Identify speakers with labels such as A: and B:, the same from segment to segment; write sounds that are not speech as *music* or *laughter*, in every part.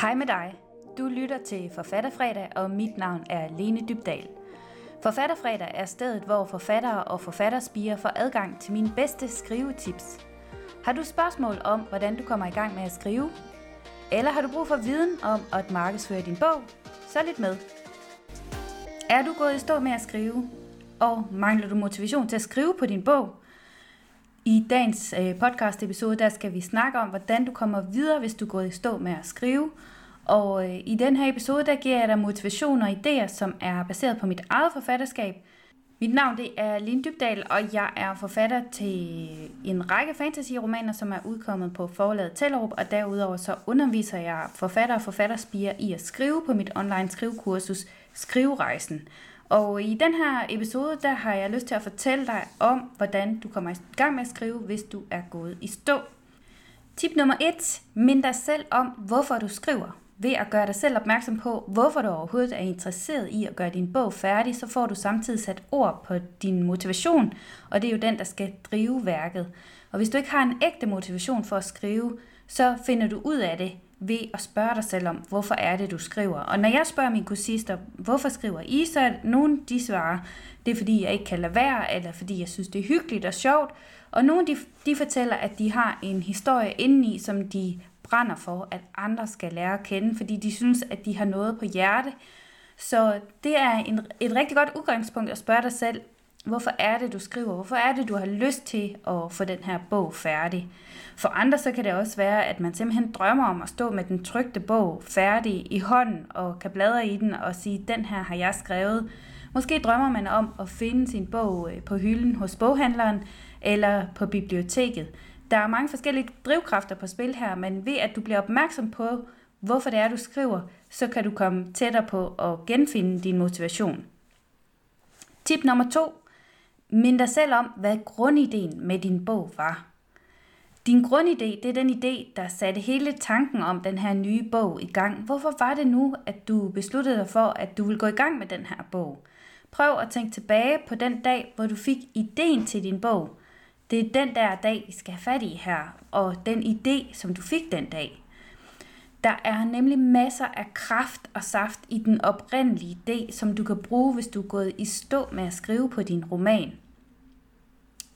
A: Hej med dig. Du lytter til Forfatterfredag, og mit navn er Lene Dybdal. Forfatterfredag er stedet, hvor forfattere og forfatterspiger får adgang til mine bedste skrivetips. Har du spørgsmål om, hvordan du kommer i gang med at skrive? Eller har du brug for viden om at markedsføre din bog? Så lidt med. Er du gået i stå med at skrive? Og mangler du motivation til at skrive på din bog? I dagens øh, podcast episode, der skal vi snakke om, hvordan du kommer videre, hvis du er gået i stå med at skrive. Og øh, i den her episode, der giver jeg dig motivation og idéer, som er baseret på mit eget forfatterskab. Mit navn det er Lin Dybdal, og jeg er forfatter til en række fantasy-romaner, som er udkommet på forlaget Tellerup, og derudover så underviser jeg forfatter og forfatterspiger i at skrive på mit online skrivekursus Skriverejsen. Og i den her episode, der har jeg lyst til at fortælle dig om, hvordan du kommer i gang med at skrive, hvis du er gået i stå. Tip nummer 1. Mind dig selv om, hvorfor du skriver. Ved at gøre dig selv opmærksom på, hvorfor du overhovedet er interesseret i at gøre din bog færdig, så får du samtidig sat ord på din motivation, og det er jo den, der skal drive værket. Og hvis du ikke har en ægte motivation for at skrive, så finder du ud af det ved at spørge dig selv om, hvorfor er det, du skriver. Og når jeg spørger mine kursister, hvorfor skriver I, så er nogen, de svarer, det er fordi, jeg ikke kan lade være, eller fordi jeg synes, det er hyggeligt og sjovt. Og nogle, de, de fortæller, at de har en historie indeni, som de brænder for, at andre skal lære at kende, fordi de synes, at de har noget på hjerte. Så det er en, et rigtig godt udgangspunkt at spørge dig selv, hvorfor er det, du skriver? Hvorfor er det, du har lyst til at få den her bog færdig? For andre så kan det også være, at man simpelthen drømmer om at stå med den trygte bog færdig i hånden og kan bladre i den og sige, den her har jeg skrevet. Måske drømmer man om at finde sin bog øh, på hylden hos boghandleren eller på biblioteket. Der er mange forskellige drivkræfter på spil her, men ved at du bliver opmærksom på, hvorfor det er, du skriver, så kan du komme tættere på at genfinde din motivation. Tip nummer to. Mind dig selv om, hvad grundideen med din bog var. Din grundidé, det er den idé, der satte hele tanken om den her nye bog i gang. Hvorfor var det nu, at du besluttede dig for, at du ville gå i gang med den her bog? Prøv at tænke tilbage på den dag, hvor du fik ideen til din bog. Det er den der dag, vi skal have fat i her, og den idé, som du fik den dag. Der er nemlig masser af kraft og saft i den oprindelige idé, som du kan bruge, hvis du er gået i stå med at skrive på din roman.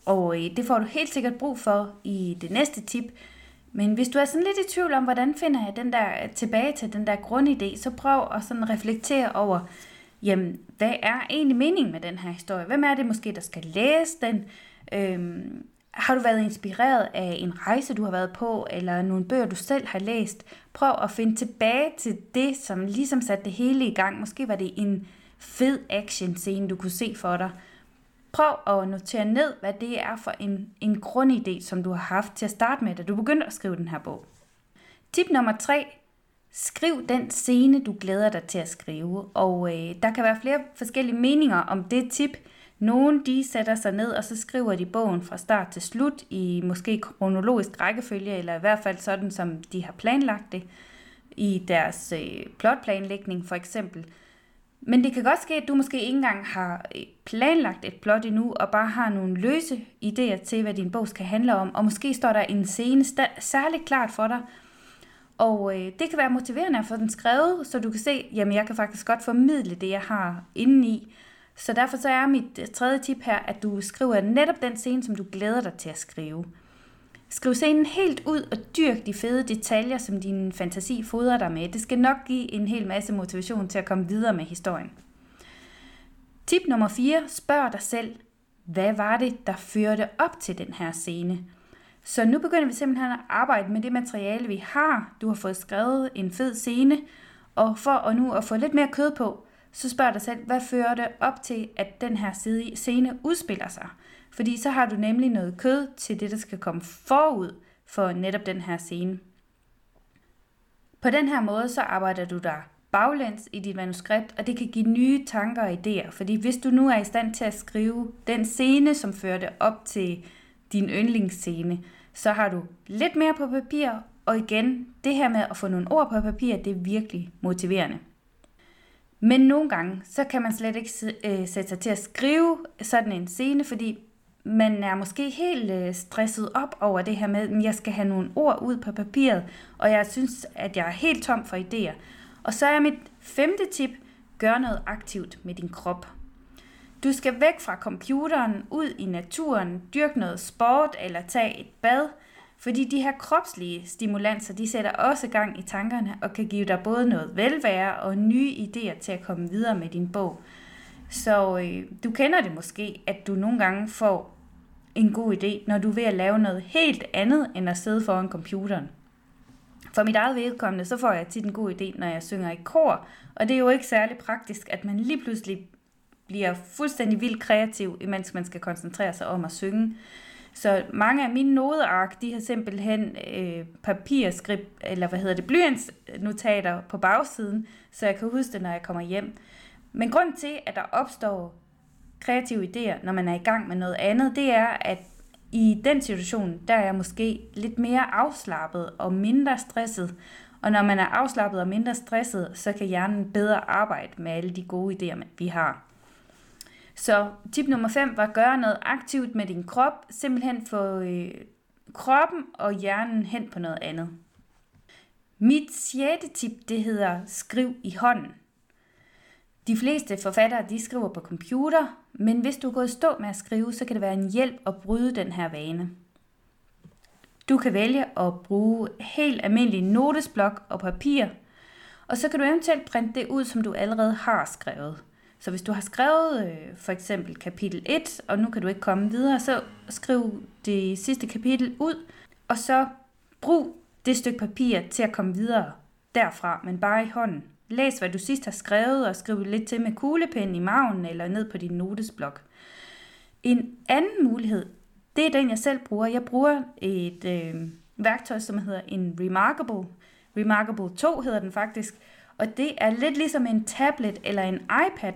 A: Og øh, det får du helt sikkert brug for i det næste tip. Men hvis du er sådan lidt i tvivl om, hvordan finder jeg den der øh, tilbage til den der grundidé, så prøv at sådan reflektere over, jamen, hvad er egentlig meningen med den her historie? Hvem er det måske, der skal læse den? Øhm, har du været inspireret af en rejse, du har været på, eller nogle bøger, du selv har læst? Prøv at finde tilbage til det, som ligesom satte det hele i gang. Måske var det en fed action scene, du kunne se for dig. Prøv at notere ned, hvad det er for en, en grundidé, som du har haft til at starte med, da du begyndte at skrive den her bog. Tip nummer 3. Skriv den scene, du glæder dig til at skrive. Og øh, der kan være flere forskellige meninger om det tip. Nogle de sætter sig ned, og så skriver de bogen fra start til slut i måske kronologisk rækkefølge, eller i hvert fald sådan, som de har planlagt det i deres øh, plotplanlægning for eksempel. Men det kan godt ske, at du måske ikke engang har øh, planlagt et plot endnu, og bare har nogle løse idéer til, hvad din bog skal handle om, og måske står der en scene særligt klart for dig, og øh, det kan være motiverende at få den skrevet, så du kan se, jamen jeg kan faktisk godt formidle det, jeg har indeni. Så derfor så er mit øh, tredje tip her, at du skriver netop den scene, som du glæder dig til at skrive. Skriv scenen helt ud og dyrk de fede detaljer, som din fantasi fodrer dig med. Det skal nok give en hel masse motivation til at komme videre med historien. Tip nummer 4. Spørg dig selv, hvad var det, der førte op til den her scene? Så nu begynder vi simpelthen at arbejde med det materiale, vi har. Du har fået skrevet en fed scene, og for at nu at få lidt mere kød på, så spørg dig selv, hvad fører det op til, at den her scene udspiller sig? Fordi så har du nemlig noget kød til det, der skal komme forud for netop den her scene. På den her måde, så arbejder du dig baglæns i dit manuskript, og det kan give nye tanker og idéer. Fordi hvis du nu er i stand til at skrive den scene, som førte op til din yndlingsscene, så har du lidt mere på papir, og igen, det her med at få nogle ord på papir, det er virkelig motiverende. Men nogle gange, så kan man slet ikke øh, sætte sig til at skrive sådan en scene, fordi man er måske helt øh, stresset op over det her med, at jeg skal have nogle ord ud på papiret, og jeg synes, at jeg er helt tom for idéer. Og så er mit femte tip, gør noget aktivt med din krop. Du skal væk fra computeren, ud i naturen, dyrke noget sport eller tage et bad, fordi de her kropslige stimulanser, de sætter også gang i tankerne og kan give dig både noget velvære og nye idéer til at komme videre med din bog. Så øh, du kender det måske, at du nogle gange får en god idé, når du er ved at lave noget helt andet, end at sidde foran computeren. For mit eget vedkommende, så får jeg tit en god idé, når jeg synger i kor, og det er jo ikke særlig praktisk, at man lige pludselig bliver fuldstændig vildt kreativ, imens man skal koncentrere sig om at synge. Så mange af mine nodeark, de har simpelthen øh, papirskript, eller hvad hedder det, blyantsnotater på bagsiden, så jeg kan huske det, når jeg kommer hjem. Men grund til, at der opstår kreative idéer, når man er i gang med noget andet, det er, at i den situation, der er jeg måske lidt mere afslappet og mindre stresset. Og når man er afslappet og mindre stresset, så kan hjernen bedre arbejde med alle de gode idéer, vi har. Så tip nummer 5 var at gøre noget aktivt med din krop, simpelthen få øh, kroppen og hjernen hen på noget andet. Mit sjette tip, det hedder skriv i hånden. De fleste forfattere, de skriver på computer, men hvis du er gået stå med at skrive, så kan det være en hjælp at bryde den her vane. Du kan vælge at bruge helt almindelig notesblok og papir, og så kan du eventuelt printe det ud, som du allerede har skrevet. Så hvis du har skrevet øh, for eksempel kapitel 1, og nu kan du ikke komme videre, så skriv det sidste kapitel ud, og så brug det stykke papir til at komme videre derfra, men bare i hånden. Læs, hvad du sidst har skrevet, og skriv lidt til med kuglepen i maven eller ned på din notesblok. En anden mulighed, det er den, jeg selv bruger. Jeg bruger et øh, værktøj, som hedder en Remarkable. Remarkable 2 hedder den faktisk. Og det er lidt ligesom en tablet eller en iPad,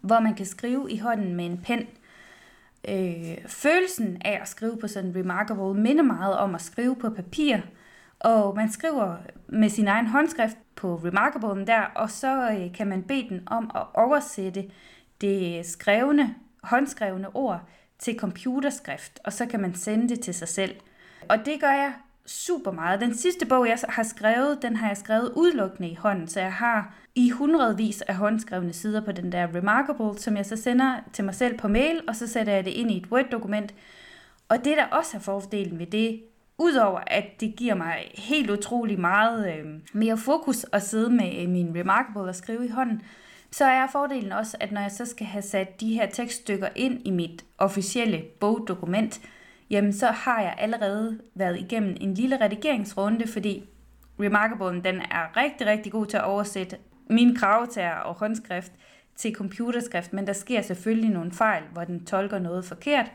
A: hvor man kan skrive i hånden med en pen. Øh, følelsen af at skrive på sådan en Remarkable minder meget om at skrive på papir, og man skriver med sin egen håndskrift på Remarkable der, og så øh, kan man bede den om at oversætte det skrevne, håndskrevne ord til computerskrift, og så kan man sende det til sig selv. Og det gør jeg super meget. Den sidste bog, jeg har skrevet, den har jeg skrevet udelukkende i hånden, så jeg har i hundredvis af håndskrevne sider på den der Remarkable, som jeg så sender til mig selv på mail, og så sætter jeg det ind i et Word-dokument. Og det, der også er fordelen ved det, udover at det giver mig helt utrolig meget øh, mere fokus at sidde med øh, min Remarkable og skrive i hånden, så er fordelen også, at når jeg så skal have sat de her tekststykker ind i mit officielle bogdokument, jamen så har jeg allerede været igennem en lille redigeringsrunde, fordi Remarkable den er rigtig, rigtig god til at oversætte min kravtager og håndskrift til computerskrift, men der sker selvfølgelig nogle fejl, hvor den tolker noget forkert,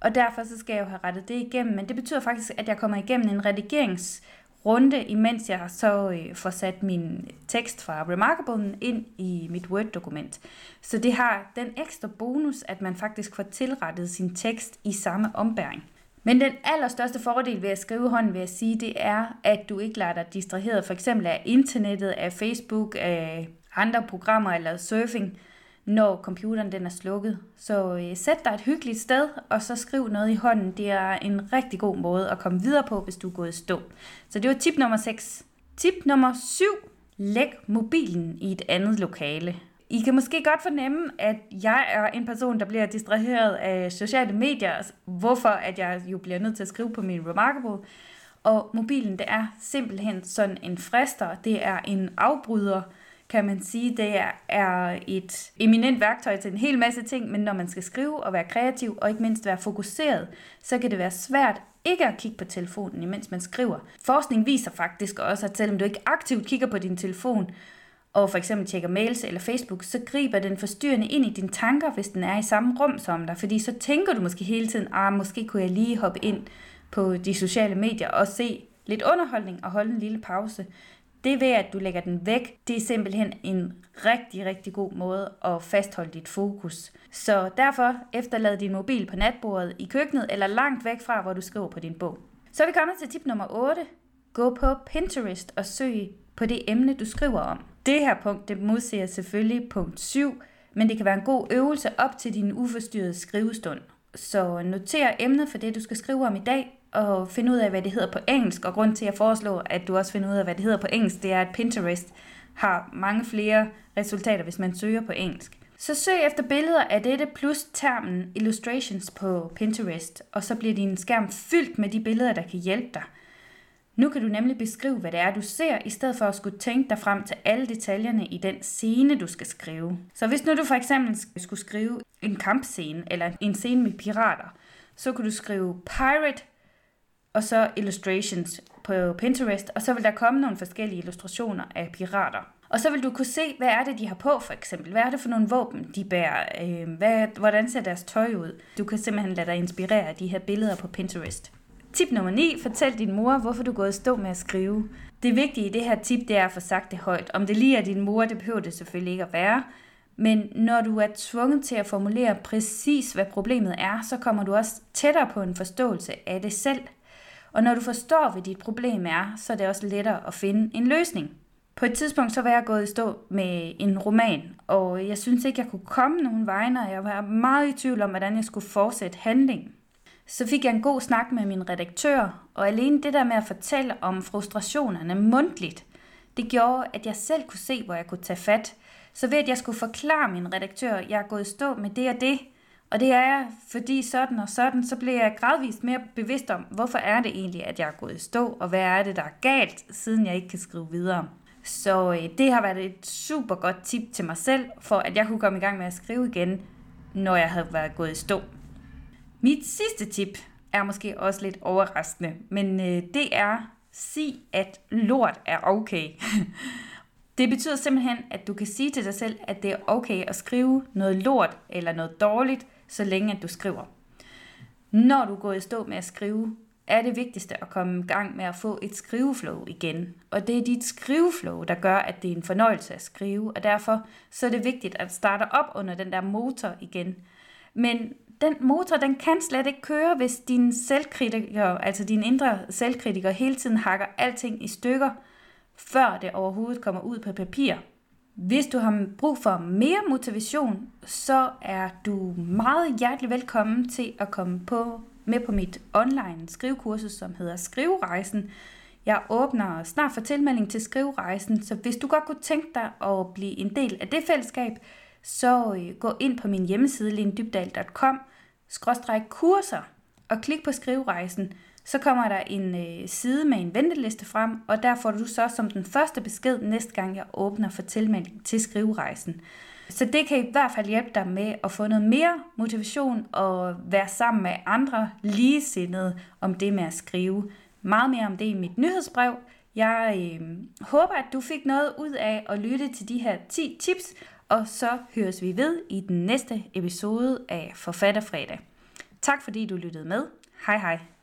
A: og derfor så skal jeg jo have rettet det igennem, men det betyder faktisk, at jeg kommer igennem en redigerings runde, imens jeg så øh, får sat min tekst fra Remarkable ind i mit Word-dokument. Så det har den ekstra bonus, at man faktisk får tilrettet sin tekst i samme ombæring. Men den allerstørste fordel ved at skrive hånden, vil jeg sige, det er, at du ikke lader dig distraheret for eksempel af internettet, af Facebook, af andre programmer eller surfing, når computeren den er slukket. Så øh, sæt dig et hyggeligt sted, og så skriv noget i hånden. Det er en rigtig god måde at komme videre på, hvis du er gået i stå. Så det var tip nummer 6. Tip nummer 7. Læg mobilen i et andet lokale. I kan måske godt fornemme, at jeg er en person, der bliver distraheret af sociale medier, hvorfor at jeg jo bliver nødt til at skrive på min Remarkable. Og mobilen, det er simpelthen sådan en frister, det er en afbryder, kan man sige, det er et eminent værktøj til en hel masse ting, men når man skal skrive og være kreativ, og ikke mindst være fokuseret, så kan det være svært ikke at kigge på telefonen, imens man skriver. Forskning viser faktisk også, at selvom du ikke aktivt kigger på din telefon, og for eksempel tjekker mails eller Facebook, så griber den forstyrrende ind i dine tanker, hvis den er i samme rum som dig. Fordi så tænker du måske hele tiden, ah, måske kunne jeg lige hoppe ind på de sociale medier og se lidt underholdning og holde en lille pause. Det ved, at du lægger den væk, det er simpelthen en rigtig, rigtig god måde at fastholde dit fokus. Så derfor efterlad din mobil på natbordet i køkkenet eller langt væk fra, hvor du skriver på din bog. Så er vi kommet til tip nummer 8. Gå på Pinterest og søg på det emne, du skriver om. Det her punkt, det modsiger selvfølgelig punkt 7, men det kan være en god øvelse op til din uforstyrrede skrivestund. Så noter emnet for det, du skal skrive om i dag, at finde ud af, hvad det hedder på engelsk. Og grund til, at jeg foreslår, at du også finder ud af, hvad det hedder på engelsk, det er, at Pinterest har mange flere resultater, hvis man søger på engelsk. Så søg efter billeder af dette plus termen illustrations på Pinterest, og så bliver din skærm fyldt med de billeder, der kan hjælpe dig. Nu kan du nemlig beskrive, hvad det er, du ser, i stedet for at skulle tænke dig frem til alle detaljerne i den scene, du skal skrive. Så hvis nu du for eksempel skulle skrive en kampscene, eller en scene med pirater, så kan du skrive pirate, og så illustrations på Pinterest, og så vil der komme nogle forskellige illustrationer af pirater. Og så vil du kunne se, hvad er det, de har på for eksempel. Hvad er det for nogle våben, de bærer? Øh, hvad, hvordan ser deres tøj ud? Du kan simpelthen lade dig inspirere af de her billeder på Pinterest. Tip nummer 9. Fortæl din mor, hvorfor du er gået stå med at skrive. Det vigtige i det her tip, det er at få sagt det højt. Om det lige er din mor, det behøver det selvfølgelig ikke at være. Men når du er tvunget til at formulere præcis, hvad problemet er, så kommer du også tættere på en forståelse af det selv. Og når du forstår, hvad dit problem er, så er det også lettere at finde en løsning. På et tidspunkt så var jeg gået i stå med en roman, og jeg synes ikke, jeg kunne komme nogen vegne, og jeg var meget i tvivl om, hvordan jeg skulle fortsætte handlingen. Så fik jeg en god snak med min redaktør, og alene det der med at fortælle om frustrationerne mundtligt, det gjorde, at jeg selv kunne se, hvor jeg kunne tage fat. Så ved at jeg skulle forklare min redaktør, at jeg er gået i stå med det og det, og det er jeg, fordi sådan og sådan, så blev jeg gradvist mere bevidst om, hvorfor er det egentlig, at jeg er gået i stå, og hvad er det, der er galt, siden jeg ikke kan skrive videre. Så øh, det har været et super godt tip til mig selv, for at jeg kunne komme i gang med at skrive igen, når jeg havde været gået i stå. Mit sidste tip er måske også lidt overraskende, men øh, det er, sig at lort er okay. *laughs* det betyder simpelthen, at du kan sige til dig selv, at det er okay at skrive noget lort eller noget dårligt, så længe at du skriver. Når du går i stå med at skrive, er det vigtigste at komme i gang med at få et skriveflow igen. Og det er dit skriveflow, der gør, at det er en fornøjelse at skrive, og derfor så er det vigtigt at starte op under den der motor igen. Men den motor, den kan slet ikke køre, hvis din selvkritiker, altså din indre selvkritiker, hele tiden hakker alting i stykker, før det overhovedet kommer ud på papir. Hvis du har brug for mere motivation, så er du meget hjertelig velkommen til at komme på med på mit online skrivekursus, som hedder Skriverejsen. Jeg åbner snart for tilmelding til Skriverejsen, så hvis du godt kunne tænke dig at blive en del af det fællesskab, så øh, gå ind på min hjemmeside lindybdal.com kurser og klik på Skriverejsen. Så kommer der en øh, side med en venteliste frem, og der får du så som den første besked næste gang jeg åbner for tilmelding til Skriverejsen. Så det kan i hvert fald hjælpe dig med at få noget mere motivation og være sammen med andre ligesindede om det med at skrive. Meget mere om det i mit nyhedsbrev. Jeg øh, håber, at du fik noget ud af at lytte til de her 10 tips, og så høres vi ved i den næste episode af Forfatterfredag. Tak fordi du lyttede med. Hej hej.